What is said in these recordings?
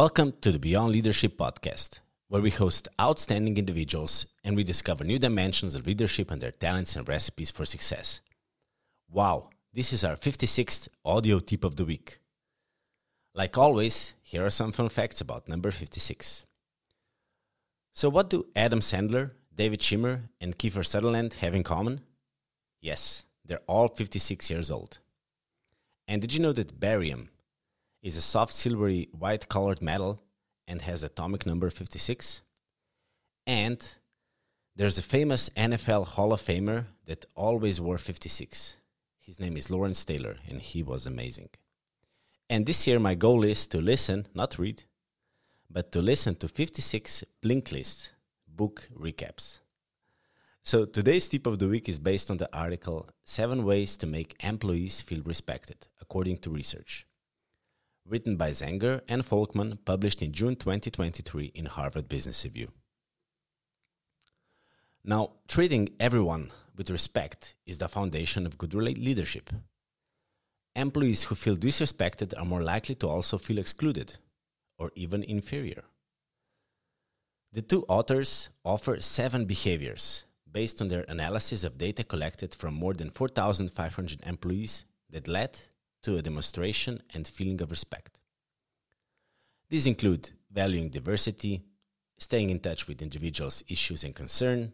Welcome to the Beyond Leadership podcast, where we host outstanding individuals and we discover new dimensions of leadership and their talents and recipes for success. Wow, this is our 56th audio tip of the week. Like always, here are some fun facts about number 56. So, what do Adam Sandler, David Schwimmer, and Kiefer Sutherland have in common? Yes, they're all 56 years old. And did you know that barium is a soft silvery white colored metal and has atomic number 56? And there's a famous NFL Hall of Famer that always wore 56. His name is Lawrence Taylor, and he was amazing. And this year, my goal is to listen, not read, but to listen to 56 Blinkist book recaps. So today's tip of the week is based on the article Seven Ways to Make Employees Feel Respected, according to research. Written by Zenger and Folkman, published in June 2023 in Harvard Business Review. Now, treating everyone with respect is the foundation of good leadership. Employees who feel disrespected are more likely to also feel excluded or even inferior. The two authors offer seven behaviors based on their analysis of data collected from more than 4,500 employees that led to a demonstration and feeling of respect. These include valuing diversity, staying in touch with individuals' issues and concern,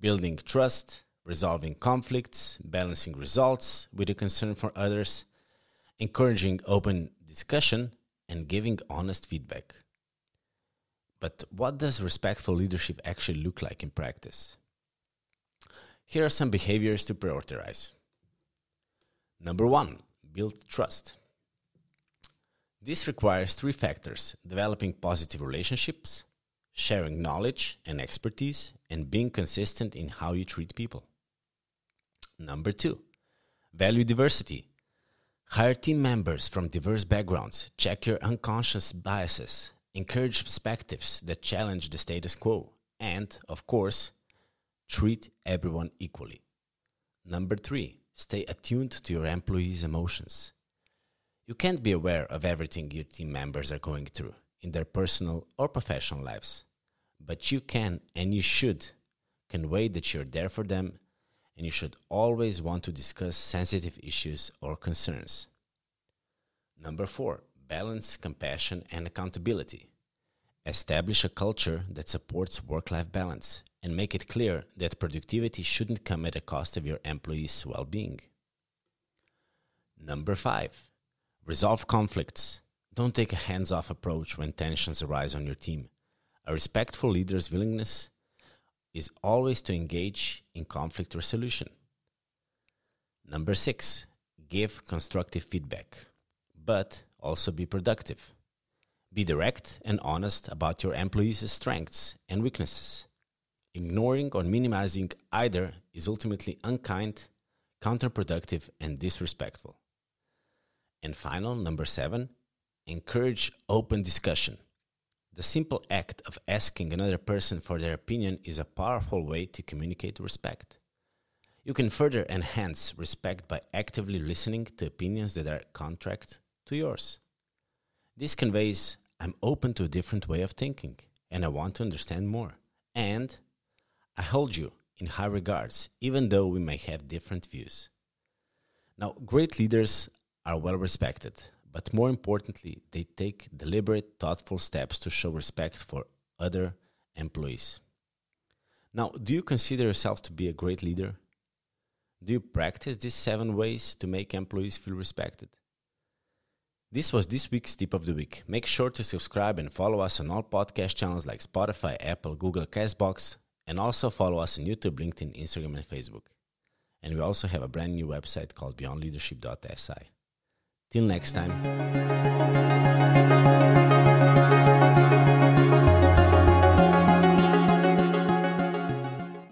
building trust, resolving conflicts, balancing results with a concern for others, encouraging open discussion, and giving honest feedback. But what does respectful leadership actually look like in practice? Here are some behaviors to prioritize. Number one, build trust. This requires three factors developing positive relationships, sharing knowledge and expertise, and being consistent in how you treat people. Number two, value diversity. Hire team members from diverse backgrounds, check your unconscious biases, encourage perspectives that challenge the status quo, and, of course, Treat everyone equally. Number three, stay attuned to your employees' emotions. You can't be aware of everything your team members are going through in their personal or professional lives, but you can and you should convey that you're there for them and you should always want to discuss sensitive issues or concerns. Number four, balance compassion and accountability. Establish a culture that supports work life balance and make it clear that productivity shouldn't come at the cost of your employees' well being. Number five, resolve conflicts. Don't take a hands off approach when tensions arise on your team. A respectful leader's willingness is always to engage in conflict resolution. Number six, give constructive feedback, but also be productive. Be direct and honest about your employees' strengths and weaknesses. Ignoring or minimizing either is ultimately unkind, counterproductive, and disrespectful. And final, number seven, encourage open discussion. The simple act of asking another person for their opinion is a powerful way to communicate respect. You can further enhance respect by actively listening to opinions that are contrary to yours. This conveys I'm open to a different way of thinking and I want to understand more. And I hold you in high regards, even though we may have different views. Now, great leaders are well respected, but more importantly, they take deliberate, thoughtful steps to show respect for other employees. Now, do you consider yourself to be a great leader? Do you practice these seven ways to make employees feel respected? This was this week's tip of the week. Make sure to subscribe and follow us on all podcast channels like Spotify, Apple, Google, Castbox, and also follow us on YouTube, LinkedIn, Instagram, and Facebook. And we also have a brand new website called beyondleadership.si. Till next time.